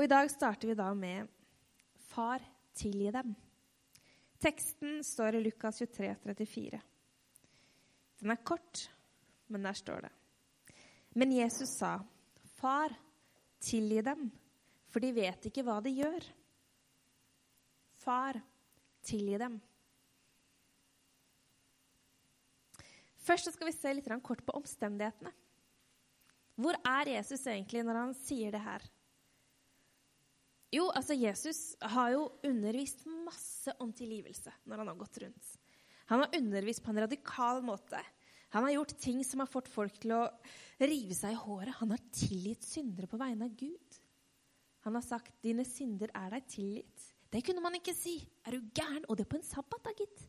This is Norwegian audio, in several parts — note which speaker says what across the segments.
Speaker 1: Og i dag starter vi da med Far, tilgi dem. Teksten står i Lukas 23, 34. Den er kort, men der står det. Men Jesus sa, Far, tilgi dem, for de vet ikke hva de gjør. Far, tilgi dem. Først skal vi se litt kort på omstendighetene. Hvor er Jesus egentlig når han sier det her? Jo, altså Jesus har jo undervist masse om tilgivelse når han har gått rundt. Han har undervist på en radikal måte. Han har gjort ting som har fått folk til å rive seg i håret. Han har tilgitt syndere på vegne av Gud. Han har sagt 'dine synder er deg tilgitt'. Det kunne man ikke si. Er du gæren? Og det på en sabbat, da, gitt.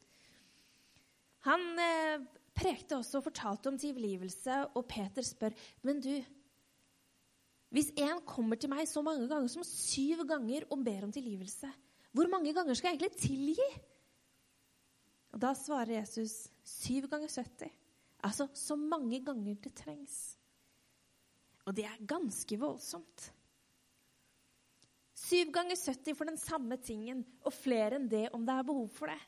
Speaker 1: Han eh, prekte også og fortalte om tilgivelse, og Peter spør, 'Men du, hvis en kommer til meg så mange ganger som syv ganger og ber om tilgivelse, hvor mange ganger skal jeg egentlig tilgi?' Og Da svarer Jesus syv ganger 70. Altså så mange ganger det trengs. Og det er ganske voldsomt. Syv ganger 70 for den samme tingen, og flere enn det om det er behov for det.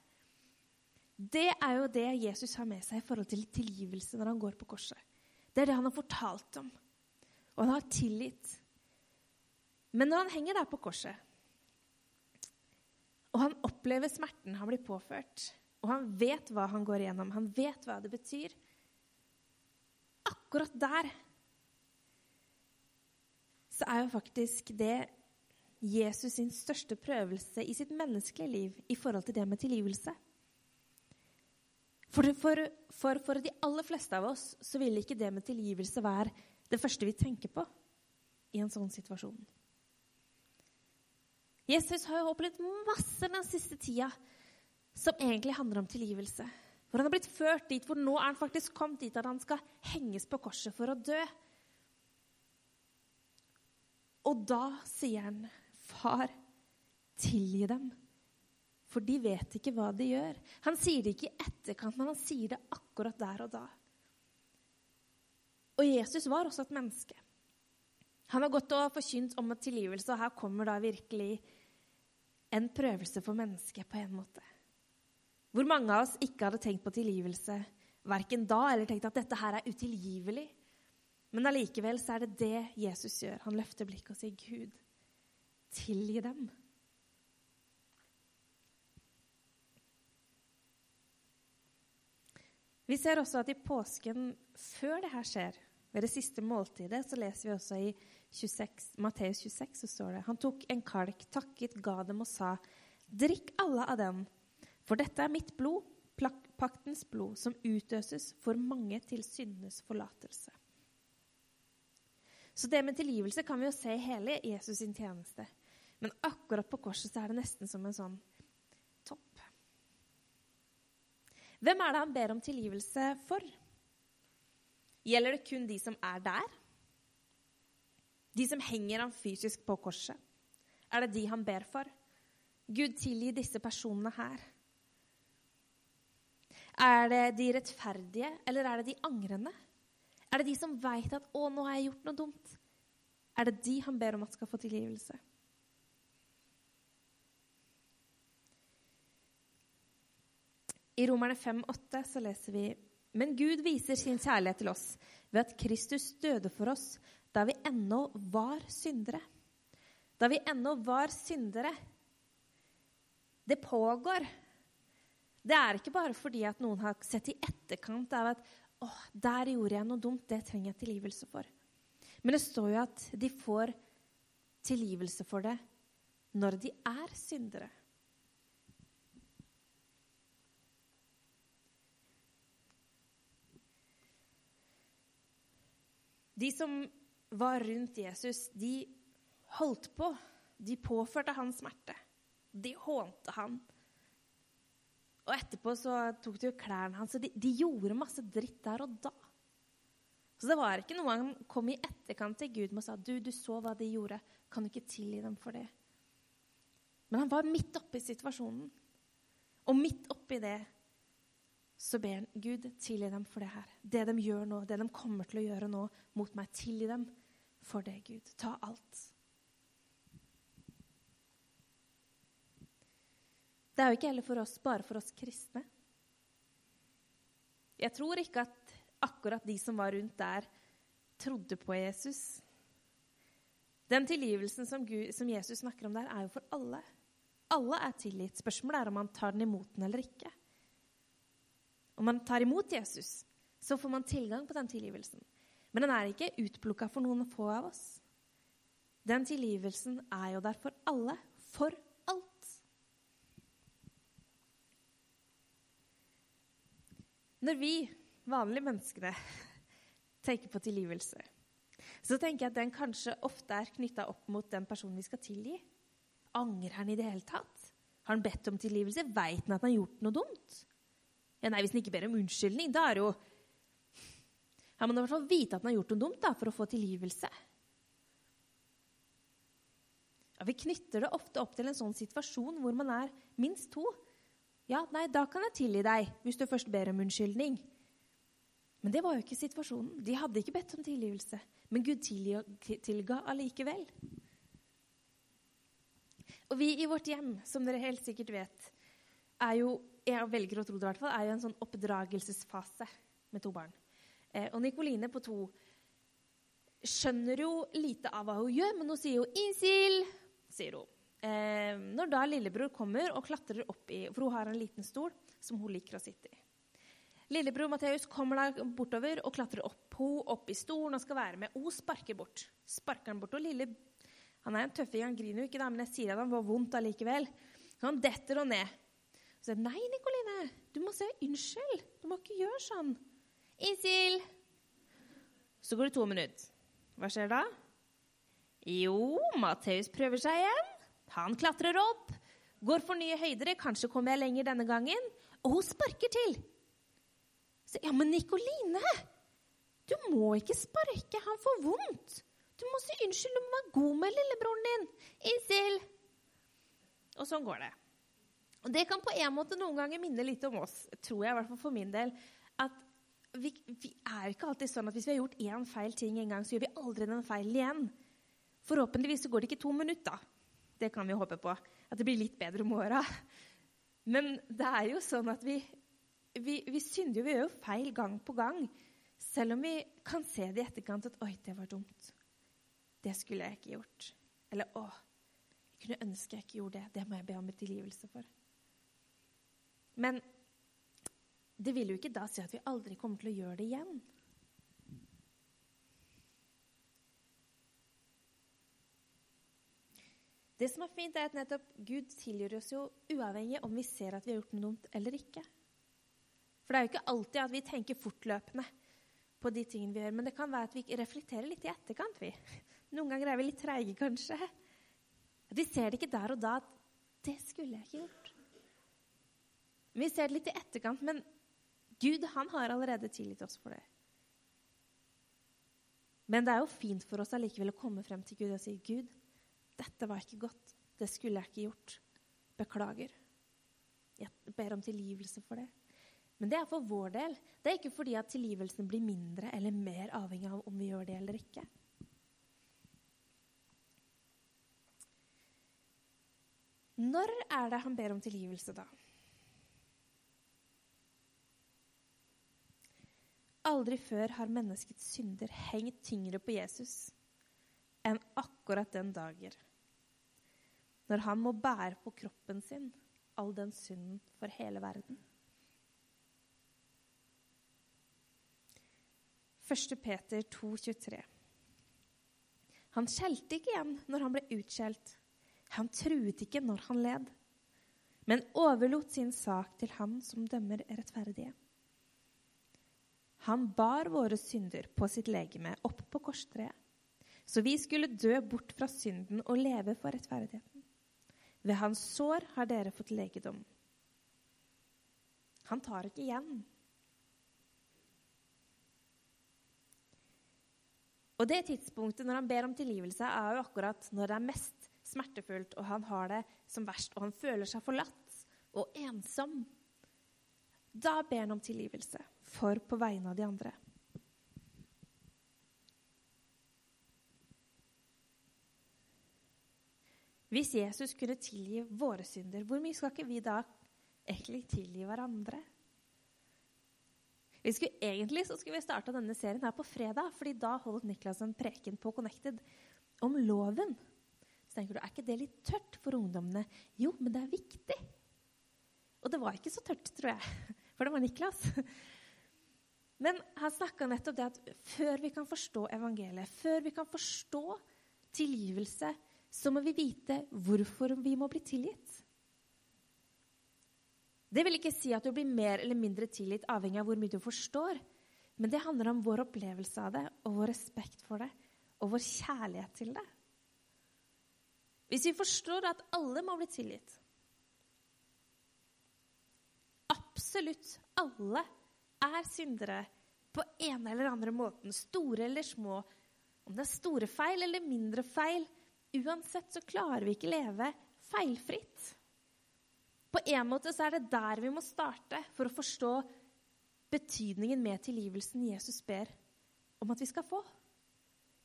Speaker 1: Det er jo det Jesus har med seg i forhold til tilgivelse når han går på korset. Det er det han har fortalt om, og han har tillit. Men når han henger der på korset, og han opplever smerten han blir påført, og han vet hva han går igjennom, han vet hva det betyr Akkurat der så er jo faktisk det Jesus sin største prøvelse i sitt menneskelige liv i forhold til det med tilgivelse. For, for, for, for, de aller fleste av oss så vil ikke det med tilgivelse være det første vi tenker på i en sånn situasjon. Jesus har jo opplevd masse den siste tida som egentlig handler om tilgivelse. Hvor han har blitt ført dit hvor nå er han faktisk kommet dit at han skal henges på korset for å dø. Og da sier han, 'Far, tilgi dem', for de vet ikke hva de gjør. Han sier det ikke i etterkant, men han sier det akkurat der og da. Og Jesus var også et menneske. Han har gått og forkynt om tilgivelse, og her kommer da virkelig en prøvelse for mennesket på en måte. Hvor mange av oss ikke hadde tenkt på tilgivelse verken da eller tenkt at dette her er utilgivelig. Men allikevel så er det det Jesus gjør. Han løfter blikket og sier, 'Gud, tilgi dem'. Vi ser også at i påsken, før det her skjer, ved det siste måltidet, så leser vi også i 26, Matteus 26, så står det Han tok en kalk, takket, ga dem og sa, 'Drikk alle av den', for dette er mitt blod, paktens blod, som utøses for mange til syndenes forlatelse. Så det med tilgivelse kan vi jo se i hele Jesus sin tjeneste. Men akkurat på korset så er det nesten som en sånn topp. Hvem er det han ber om tilgivelse for? Gjelder det kun de som er der? De som henger ham fysisk på korset? Er det de han ber for? Gud, tilgi disse personene her. Er det de rettferdige, eller er det de angrende? Er det de som veit at 'Å, nå har jeg gjort noe dumt'? Er det de han ber om at skal få tilgivelse? I Romerne 5,8 så leser vi Men Gud viser sin kjærlighet til oss ved at Kristus døde for oss da vi ennå var syndere. Da vi ennå var syndere. Det pågår det er ikke bare fordi at noen har sett i etterkant av at å, der gjorde jeg noe dumt, det trenger jeg tilgivelse for. Men det står jo at de får tilgivelse for det når de er syndere. De som var rundt Jesus, de holdt på. De påførte han smerte. De hånte han. Og etterpå så tok de jo klærne hans. De, de, gjorde masse dritt der og da. Så det var ikke noe han kom i etterkant til Gud med og sa du, du så hva de gjorde. Kan du ikke tilgi dem for det? Men han var midt oppe i situasjonen. Og midt oppi det så ber han Gud, tilgi dem for det her. Det de gjør nå, det de kommer til å gjøre nå mot meg. Tilgi dem for det, Gud. Ta alt. Det er jo ikke heller for oss, bare for oss kristne. Jeg tror ikke at akkurat de som var rundt der, trodde på Jesus. Den tilgivelsen som, Gud, som Jesus snakker om der, er jo for alle. Alle er tilgitt. Spørsmålet er om man tar den imot den eller ikke. Om man tar imot Jesus, så får man tilgang på den tilgivelsen. Men den er ikke utplukka for noen få av oss. Den tilgivelsen er jo der for alle. For alt. Når vi vanlige menneskene tenker på tilgivelse, så tenker jeg at den kanskje ofte er knytta opp mot den personen vi skal tilgi. Angrer han i det hele tatt? Har han bedt om tilgivelse? Veit han at han har gjort noe dumt? Ja, nei, Hvis han ikke ber om unnskyldning, da er det jo Ja, må i hvert fall vite at han har gjort noe dumt da, for å få tilgivelse. Ja, Vi knytter det ofte opp til en sånn situasjon hvor man er minst to. Ja, nei, da kan jeg tilgi deg, hvis du først ber om unnskyldning. Men det var jo ikke situasjonen. De hadde ikke bedt om tilgivelse. Men Gud tilga allikevel. Og vi i vårt hjem, som dere helt sikkert vet, er jo jeg velger å tro det i hvert fall, er jo en sånn oppdragelsesfase med to barn. Eh, og Nikoline på to skjønner jo lite av hva hun gjør, men hun sier jo 'Insil', sier hun. Eh, når da lillebror kommer og klatrer opp i For hun har en liten stol som hun liker å sitte i. Lillebror Matheus kommer da bortover og klatrer opp hun opp i stolen og skal være med. Hun sparker bort. Sparker han bort, og lille, Han er en tøffing, han griner jo ikke, da, men jeg sier at han var vondt allikevel. Så han detter og ned. Så sier, Nei, Nikoline, du må si unnskyld. Du må ikke gjøre sånn. Isil! Så går det to minutter. Hva skjer da? Jo, Matheus prøver seg igjen. Han klatrer opp, går for nye høyder. Kanskje kommer jeg lenger denne gangen. Og hun sparker til. Så, ja, men Nikoline, du må ikke sparke. Han får vondt. Du må si unnskyld. Du må være god med lillebroren din. Isil. Og sånn går det. Og Det kan på en måte noen ganger minne litt om oss, tror jeg, i hvert fall for min del. at vi, vi er ikke alltid sånn at hvis vi har gjort én feil ting en gang, så gjør vi aldri den feilen igjen. Forhåpentligvis så går det ikke to minutter. Det kan vi håpe på. At det blir litt bedre om åra. Men det er jo sånn at vi, vi, vi synder jo, vi gjør jo feil gang på gang. Selv om vi kan se det i etterkant at 'oi, det var dumt'. Det skulle jeg ikke gjort. Eller 'å, jeg kunne ønske jeg ikke gjorde det'. Det må jeg be om tilgivelse for. Men det vil jo ikke da si at vi aldri kommer til å gjøre det igjen. Det som er fint, er at nettopp Gud tilgir oss jo uavhengig om vi ser at vi har gjort noe dumt eller ikke. For det er jo ikke alltid at vi tenker fortløpende på de tingene vi gjør. Men det kan være at vi reflekterer litt i etterkant. vi. Noen ganger er vi litt treige, kanskje. At vi ser det ikke der og da at 'det skulle jeg ikke gjort'. Vi ser det litt i etterkant, men Gud han har allerede tilgitt oss for det. Men det er jo fint for oss allikevel å komme frem til Gud og si Gud, dette var ikke godt. Det skulle jeg ikke gjort. Beklager. Jeg ber om tilgivelse for det. Men det er for vår del. Det er ikke fordi at tilgivelsen blir mindre eller mer avhengig av om vi gjør det eller ikke. Når er det han ber om tilgivelse, da? Aldri før har menneskets synder hengt tyngre på Jesus enn akkurat den dagen når han må bære på kroppen sin all den synden for hele verden. 1. Peter 2, 23. Han skjelte ikke igjen når han ble utskjelt. Han truet ikke når han led, men overlot sin sak til han som dømmer rettferdige. Han bar våre synder på sitt legeme opp på korstreet, så vi skulle dø bort fra synden og leve for rettferdigheten. Ved hans sår har dere fått legedom. Han tar ikke igjen. Og det tidspunktet når han ber om tilgivelse, er jo akkurat når det er mest smertefullt, og han har det som verst, og han føler seg forlatt og ensom. Da ber han om tilgivelse for på vegne av de andre. Hvis Jesus kunne tilgi våre synder, hvor mye skal ikke vi da egentlig tilgi hverandre? Vi skulle, egentlig så skulle vi starta denne serien her på fredag, fordi da holdt Niklas en preken på Connected om loven. Så tenker du, Er ikke det litt tørt for ungdommene? Jo, men det er viktig. Og det var ikke så tørt, tror jeg, for det var Niklas. Men han snakka nettopp det at før vi kan forstå evangeliet, før vi kan forstå tilgivelse, så må vi vite hvorfor vi må bli tilgitt. Det vil ikke si at du blir mer eller mindre tilgitt avhengig av hvor mye du forstår, men det handler om vår opplevelse av det og vår respekt for det og vår kjærlighet til det. Hvis vi forstår at alle må bli tilgitt Absolutt alle er syndere på ene eller andre måten, store eller små. Om det er store feil eller mindre feil. Uansett så klarer vi ikke leve feilfritt. På en måte så er det der vi må starte for å forstå betydningen med tilgivelsen Jesus ber om at vi skal få.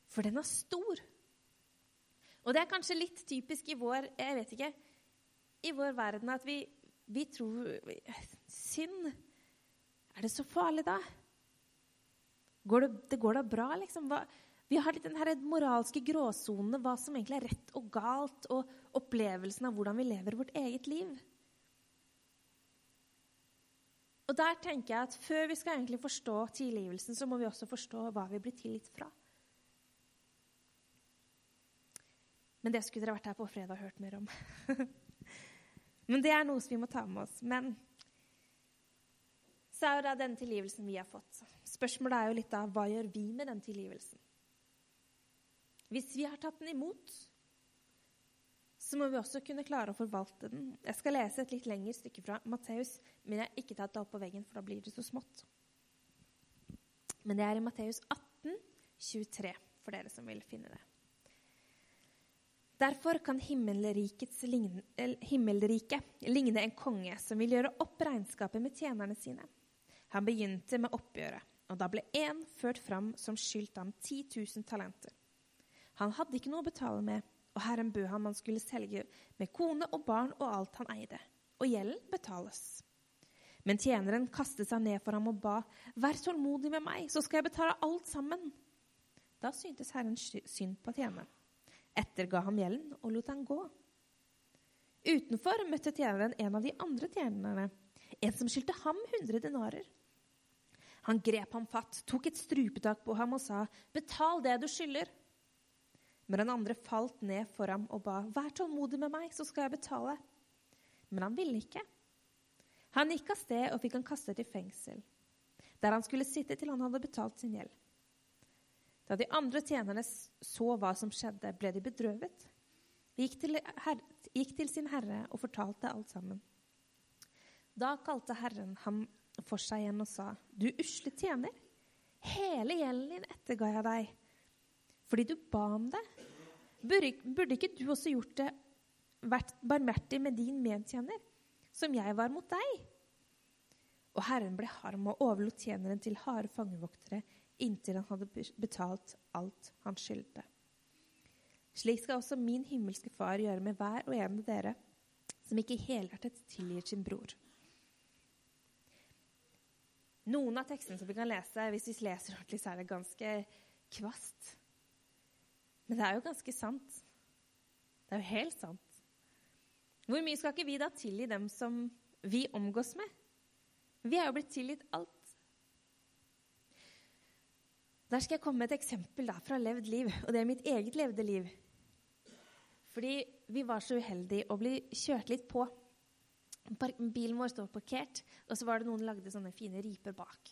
Speaker 1: For den er stor. Og det er kanskje litt typisk i vår jeg vet ikke, i vår verden at vi, vi tror Synd Er det så farlig, da? Går det, det går da bra, liksom? Hva, vi har litt den her moralske gråsonene, hva som egentlig er rett og galt, og opplevelsen av hvordan vi lever vårt eget liv. Og der tenker jeg at Før vi skal egentlig forstå tilgivelsen, så må vi også forstå hva vi blir tilgitt fra. Men det skulle dere vært her på fredag og hørt mer om. Men det er noe som vi må ta med oss. Men så er jo da den tilgivelsen vi har fått. Spørsmålet er jo litt da hva gjør vi med den tilgivelsen? Hvis vi har tatt den imot, så må vi også kunne klare å forvalte den. Jeg skal lese et litt lengre stykke fra Matteus, men jeg har ikke tatt det opp på veggen, for da blir det så smått. Men det er i Matteus 18, 23, for dere som vil finne det. Derfor kan himmelrike ligne en konge som vil gjøre opp regnskapet med tjenerne sine. Han begynte med oppgjøret, og da ble én ført fram som skyldte ham 10 000 talenter. Han hadde ikke noe å betale med, og Herren bød ham han skulle selge med kone og barn og alt han eide, og gjelden betales. Men tjeneren kastet seg ned for ham og ba, Vær tålmodig med meg, så skal jeg betale alt sammen. Da syntes Herren synd på tjeneren, etterga ham gjelden og lot han gå. Utenfor møtte tjeneren en av de andre tjenerne, en som skyldte ham 100 denarer. Han grep ham fatt, tok et strupetak på ham og sa, Betal det du skylder. Men den andre falt ned for ham og ba, Vær tålmodig med meg, så skal jeg betale. Men han ville ikke. Han gikk av sted og fikk han kastet i fengsel, der han skulle sitte til han hadde betalt sin gjeld. Da de andre tjenerne så hva som skjedde, ble de bedrøvet. De gikk til, her, gikk til sin herre og fortalte alt sammen. Da kalte Herren ham for seg igjen og sa, Du usle tjener, hele gjelden din etterga jeg deg fordi du ba om det. Burde, burde ikke du også gjort det, vært barmhjertig med din medtjener, som jeg var mot deg? Og Herren ble harm og overlot tjeneren til harde fangevoktere inntil han hadde betalt alt han skyldte. Slik skal også min himmelske Far gjøre med hver og en av dere som ikke helhjertet tilgir sin bror. Noen av tekstene som vi kan lese, hvis vi leser ordentlig, så er det ganske kvast. Men det er jo ganske sant. Det er jo helt sant. Hvor mye skal ikke vi da tilgi dem som vi omgås med? Vi er jo blitt tilgitt alt. Der skal jeg komme med et eksempel da, fra levd liv, og det er mitt eget levde liv. Fordi vi var så uheldige å bli kjørt litt på. Bilen vår står parkert, og så var det noen som lagde sånne fine riper bak.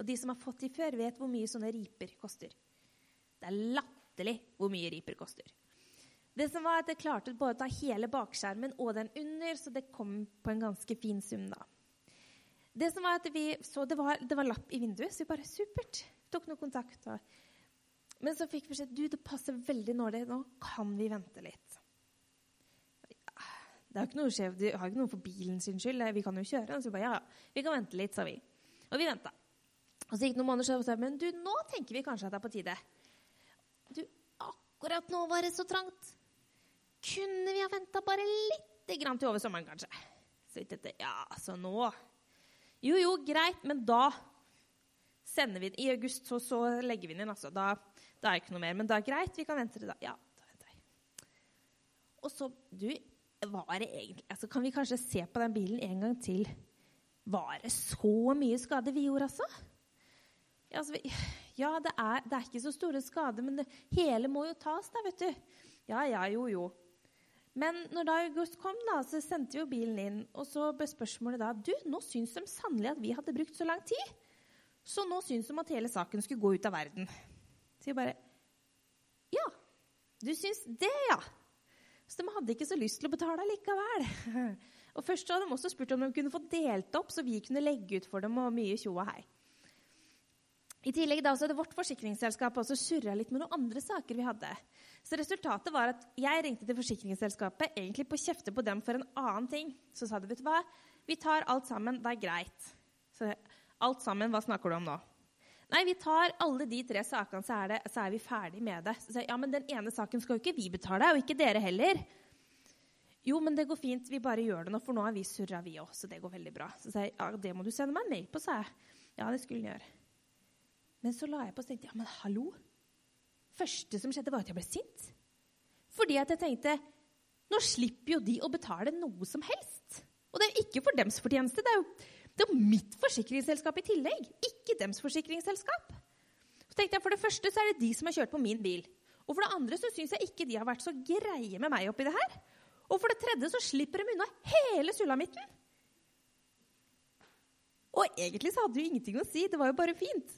Speaker 1: Og de som har fått de før, vet hvor mye sånne riper koster. Det er latterlig hvor mye riper koster. Det som var at Jeg klarte både å ta hele bakskjermen og den under, så det kom på en ganske fin sum. da. Det som var at vi så det var, det var lapp i vinduet, så vi bare supert. Tok noe kontakt. Og. Men så fikk vi beskjed du, det passer veldig nålig. Nå kan vi vente litt. Ja, det er ikke noe skjev, det har ikke noe for bilen sin skyld. Vi kan jo kjøre. Så vi bare, ja, vi kan vente litt, sa vi. Og vi venta. Og så gikk det noen måneder, så sa vi men du, nå tenker vi kanskje at det er på tide. Du, akkurat nå var det så trangt. Kunne vi ha venta bare litt grann til over sommeren, kanskje. Så vi tenkte, ja, så nå Jo, jo, greit, men da sender vi den. I august så, så legger vi den inn. altså. Da, da, er det ikke noe mer. Men da er greit, vi kan vente til da. Ja, da venter jeg. Og så, du, var det egentlig altså, Kan vi kanskje se på den bilen en gang til? Var det så mye skade vi gjorde, altså? Ja, altså, ja det, er, det, er, ikke så store skader, men det hele må jo tas, da, vet du. Ja, ja, jo, jo. Men når da august kom, da, så sendte vi jo bilen inn. Og så ble spørsmålet da Du, nå syns de sannelig at vi hadde brukt så lang tid. Så nå syns de at hele saken skulle gå ut av verden. Så jeg bare Ja, du syns det, ja. Så de hadde ikke så lyst til å betale likevel. Og først hadde de også spurt om de kunne få delt opp, så vi kunne legge ut for dem og mye tjo her. I tillegg da, så hadde vårt forsikringsselskap også surra litt med noen andre saker vi hadde. Så resultatet var at jeg ringte til forsikringsselskapet egentlig på kjefte på dem for en annen ting. Så sa de, vet du hva, vi tar alt sammen, det er greit. Så alt sammen, hva snakker du om nå? Nei, vi tar alle de tre sakene, så er, det, så er vi ferdig med det. Så jeg, ja, men den ene saken skal jo ikke vi betale, og ikke dere heller. Jo, men det går fint, vi bare gjør det nå, for nå har vi surra, vi òg. Så det går veldig bra. Så sa jeg, ja, det må du sende meg en mail på, sa jeg. Ja, det skulle den gjøre. Men så la jeg på og tenkte ja, men hallo. første som skjedde, var at jeg ble sint. Fordi at jeg tenkte nå slipper jo de å betale noe som helst. Og det er jo ikke for dems fortjeneste. Det er jo, det er mitt forsikringsselskap i tillegg. Ikke dems forsikringsselskap. Så tenkte jeg, For det første så er det de som har kjørt på min bil. Og for det andre så syns jeg ikke de har vært så greie med meg oppi det her. Og for det tredje så slipper de unna hele sulamitten. Og egentlig så hadde det jo ingenting å si. Det var jo bare fint.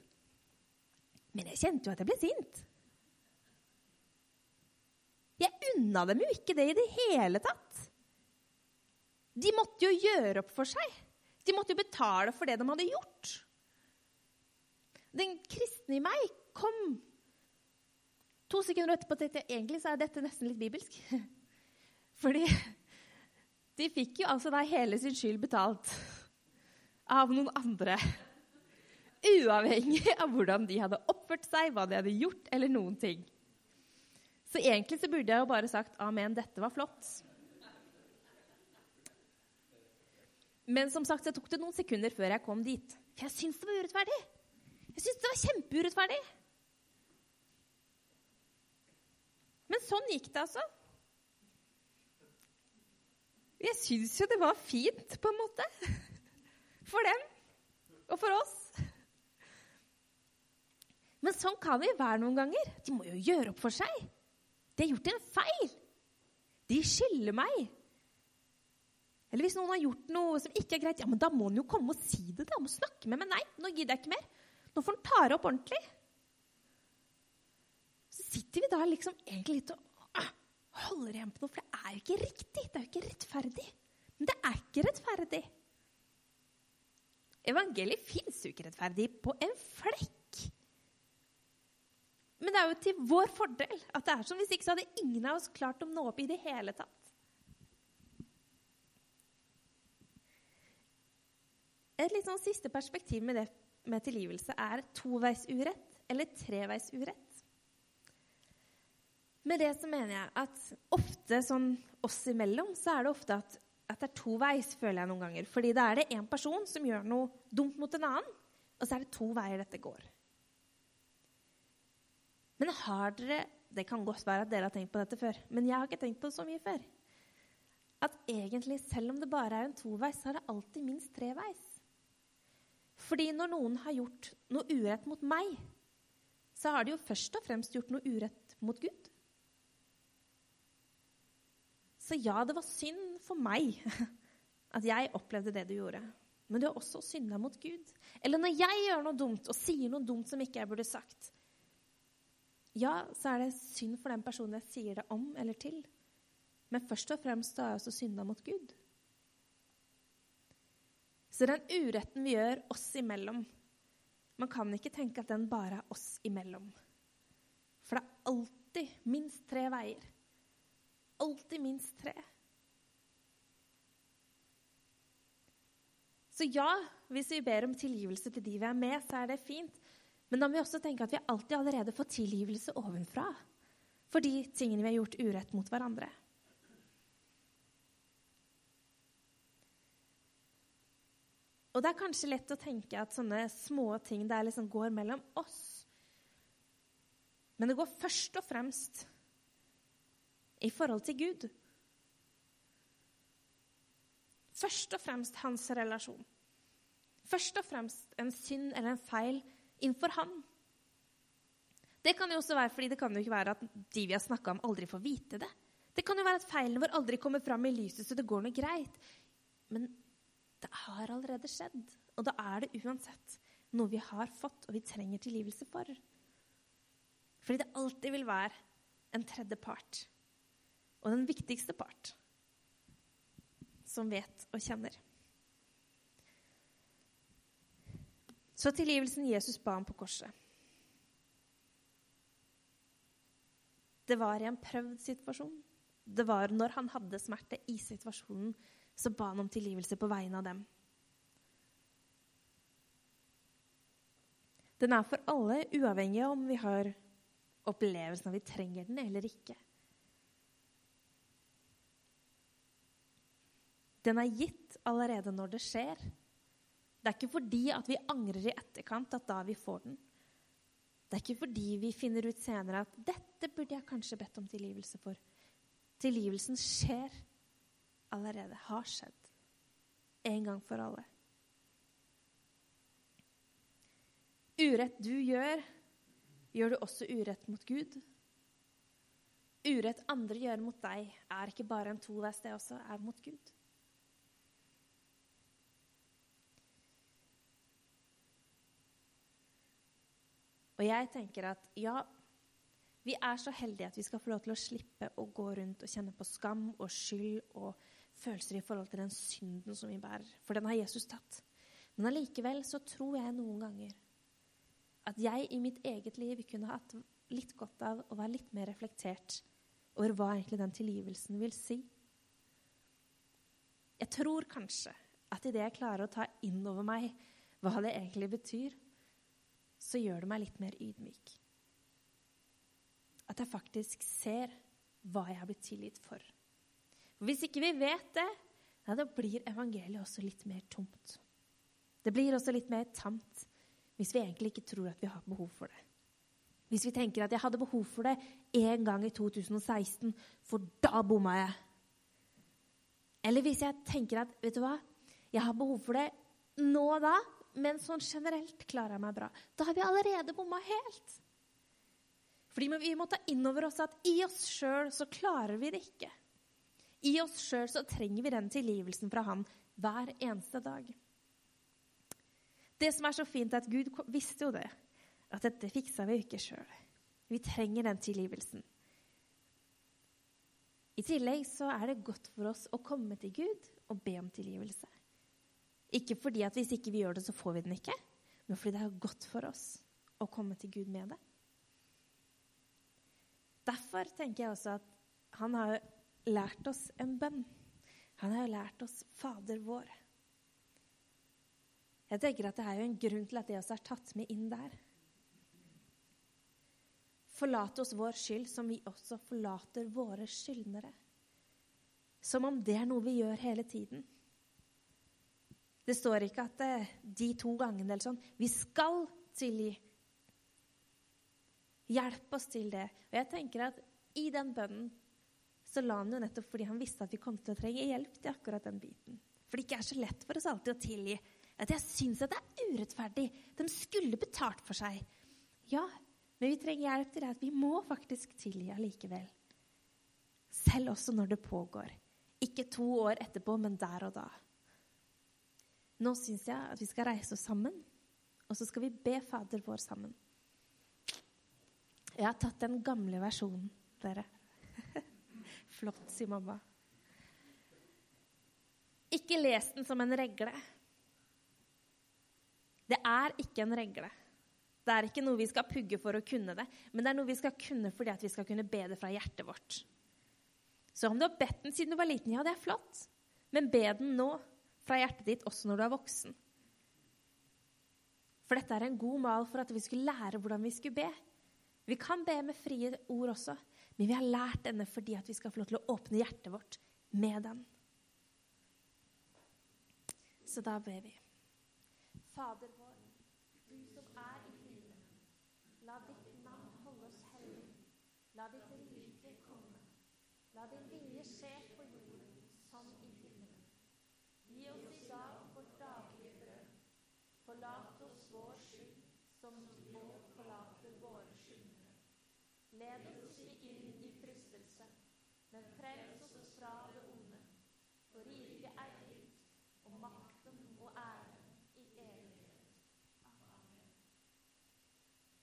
Speaker 1: Men jeg kjente jo at jeg ble sint. Jeg unna dem jo ikke det i det hele tatt. De måtte jo gjøre opp for seg. De måtte jo betale for det de hadde gjort. Den kristne i meg kom to sekunder etterpå tenkte jeg egentlig så er dette nesten litt bibelsk. Fordi de fikk jo altså da hele sin skyld betalt av noen andre. Uavhengig av hvordan de hadde oppført seg, hva de hadde gjort, eller noen ting. Så egentlig så burde jeg jo bare sagt 'Amen, dette var flott'. Men som sagt, så tok det noen sekunder før jeg kom dit. For jeg syntes det var urettferdig. Jeg syntes det var kjempeurettferdig. Men sånn gikk det, altså. Jeg syns jo det var fint, på en måte. For dem og for oss. Men sånn kan vi være noen ganger. De må jo gjøre opp for seg. De har gjort en feil. De skylder meg. Eller hvis noen har gjort noe som ikke er greit, ja, men da må han jo komme og si det. da, må snakke med meg. Nei, nå gidder jeg ikke mer. Nå får han ta det opp ordentlig. Så sitter vi da liksom egentlig litt og ah, holder igjen på noe, for det er jo ikke riktig. Det er jo ikke rettferdig. Men det er ikke rettferdig. Evangeliet fins jo ikke rettferdig på en flekk. Men det er jo til vår fordel at det er sånn. Hvis ikke så hadde ingen av oss klart å nå opp i det hele tatt. Et litt sånn siste perspektiv med, det, med tilgivelse er toveisurett eller treveisurett. Med det så mener jeg at ofte sånn oss imellom så er det ofte at, at det er toveis, føler jeg noen ganger. Fordi da er det én person som gjør noe dumt mot en annen, og så er det to veier dette går. Men har dere Det kan godt være at dere har tenkt på dette før, men jeg har ikke tenkt på det så mye før. At egentlig, selv om det bare er en toveis, så er det alltid minst treveis. Fordi når noen har gjort noe urett mot meg, så har de jo først og fremst gjort noe urett mot Gud. Så ja, det var synd for meg at jeg opplevde det du gjorde. Men du har også synda mot Gud. Eller når jeg gjør noe dumt og sier noe dumt som ikke jeg burde sagt, ja, så er det synd for den personen jeg sier det om eller til. Men først og fremst har jeg også synda mot Gud. Så den uretten vi gjør oss imellom Man kan ikke tenke at den bare er oss imellom. For det er alltid minst tre veier. Alltid minst tre. Så ja, hvis vi ber om tilgivelse til de vi er med, så er det fint. Men da må vi også tenke at vi alltid allerede får tilgivelse ovenfra for de tingene vi har gjort urett mot hverandre. Og det er kanskje lett å tenke at sånne små ting det liksom går mellom oss. Men det går først og fremst i forhold til Gud. Først og fremst hans relasjon. Først og fremst en synd eller en feil innenfor han. Det kan jo også være fordi det kan jo ikke være at de vi har snakka om, aldri får vite det. Det kan jo være at feilene våre aldri kommer fram i lyset, så det går noe greit. Men det har allerede skjedd, og da er det uansett noe vi har fått og vi trenger tilgivelse for. Fordi det alltid vil være en tredje part, og den viktigste part, som vet og kjenner. Så tilgivelsen Jesus ba om på korset. Det var i en prøvd situasjon. Det var når han hadde smerte i situasjonen, så ba han om tilgivelse på vegne av dem. Den er for alle, uavhengig av om vi har opplevelsen av vi trenger den eller ikke. Den er gitt allerede når det skjer. Det er ikke fordi at vi angrer i etterkant at da vi får den. Det er ikke fordi vi finner ut senere at 'dette burde jeg kanskje bedt om tilgivelse for'. Tilgivelsen skjer allerede, har skjedd. En gang for alle. Urett du gjør, gjør du også urett mot Gud. Urett andre gjør mot deg, er ikke bare en toveis, det også er mot Gud. Og jeg tenker at ja, vi er så heldige at vi skal få lov til å slippe å gå rundt og kjenne på skam og skyld og følelser i forhold til den synden som vi bærer. For den har Jesus tatt. Men allikevel så tror jeg noen ganger at jeg i mitt eget liv kunne hatt litt godt av å være litt mer reflektert over hva egentlig den tilgivelsen vil si. Jeg tror kanskje at idet jeg klarer å ta inn over meg hva det egentlig betyr, så gjør det meg litt mer ydmyk. At jeg faktisk ser hva jeg har blitt tilgitt for. Hvis ikke vi vet det, ja, da blir evangeliet også litt mer tomt. Det blir også litt mer tamt hvis vi egentlig ikke tror at vi har behov for det. Hvis vi tenker at jeg hadde behov for det en gang i 2016, for da bomma jeg. Eller hvis jeg tenker at vet du hva, jeg har behov for det nå og da, men sånn generelt klarer jeg meg bra. Da har vi allerede bomma helt. Fordi vi må ta inn over oss at i oss sjøl så klarer vi det ikke. I oss sjøl så trenger vi den tilgivelsen fra Han hver eneste dag. Det som er så fint, er at Gud visste jo det. At dette fiksa vi ikke sjøl. Vi trenger den tilgivelsen. I tillegg så er det godt for oss å komme til Gud og be om tilgivelse. Ikke fordi at hvis ikke vi gjør det, så får vi den ikke, men fordi det er godt for oss å komme til Gud med det. Derfor tenker jeg også at han har lært oss en bønn. Han har lært oss Fader vår. Jeg tenker at Det er jo en grunn til at det også er tatt med inn der. Forlat oss vår skyld, som vi også forlater våre skyldnere. Som om det er noe vi gjør hele tiden. Det står ikke at det, de to gangene eller sånn Vi skal tilgi. Hjelp oss til det. Og jeg tenker at i den bønnen så la han jo nettopp fordi han visste at vi kom til å trenge hjelp til akkurat den biten. For det ikke er så lett for oss alltid å tilgi. At jeg syns at det er urettferdig. De skulle betalt for seg. Ja, men vi trenger hjelp til det at vi må faktisk tilgi allikevel. Selv også når det pågår. Ikke to år etterpå, men der og da. Nå syns jeg at vi skal reise oss sammen, og så skal vi be Fader vår sammen. Jeg har tatt den gamle versjonen, dere. Flott, sier mamma. Ikke les den som en regle. Det er ikke en regle. Det er ikke noe vi skal pugge for å kunne det, men det er noe vi skal kunne fordi vi skal kunne be det fra hjertet vårt. Så om du har bedt den siden du var liten, ja, det er flott. Men be den nå fra hjertet ditt også når du er voksen. For dette er en god mal for at vi skulle lære hvordan vi skulle be. Vi kan be med frie ord også, men vi har lært denne fordi at vi skal få lov til å åpne hjertet vårt med den. Så da ber vi. Fader vår, du som er i himmelen. La ditt navn holde oss hellig. La ditt